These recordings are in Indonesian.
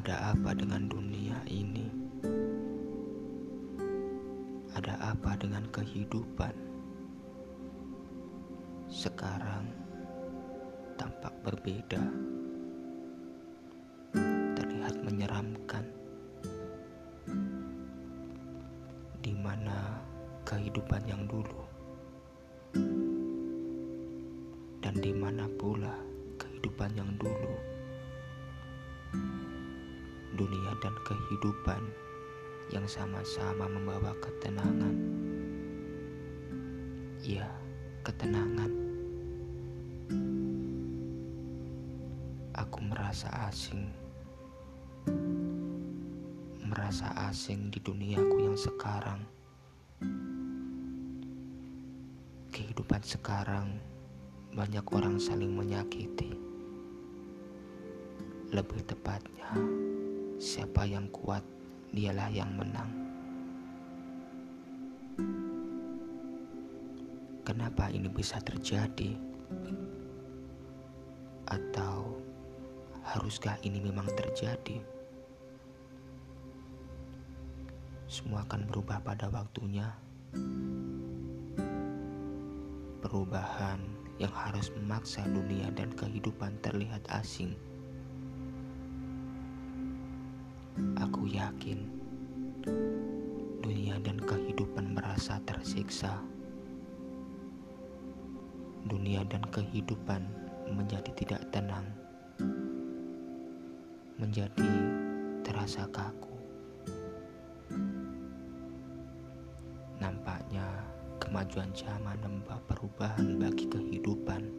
Ada apa dengan dunia ini? Ada apa dengan kehidupan? Sekarang tampak berbeda, terlihat menyeramkan, di mana kehidupan yang dulu dan di mana pula kehidupan yang dulu dunia dan kehidupan yang sama-sama membawa ketenangan. Ya, ketenangan. Aku merasa asing. Merasa asing di duniaku yang sekarang. Kehidupan sekarang banyak orang saling menyakiti. Lebih tepatnya, Siapa yang kuat, dialah yang menang. Kenapa ini bisa terjadi? Atau haruskah ini memang terjadi? Semua akan berubah pada waktunya. Perubahan yang harus memaksa dunia dan kehidupan terlihat asing. Yakin dunia dan kehidupan merasa tersiksa. Dunia dan kehidupan menjadi tidak tenang, menjadi terasa kaku. Nampaknya kemajuan zaman membawa perubahan bagi kehidupan,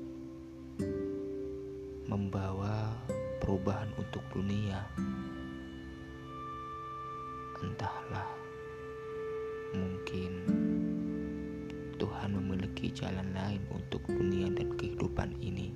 membawa perubahan untuk dunia. Entahlah, mungkin Tuhan memiliki jalan lain untuk dunia dan kehidupan ini.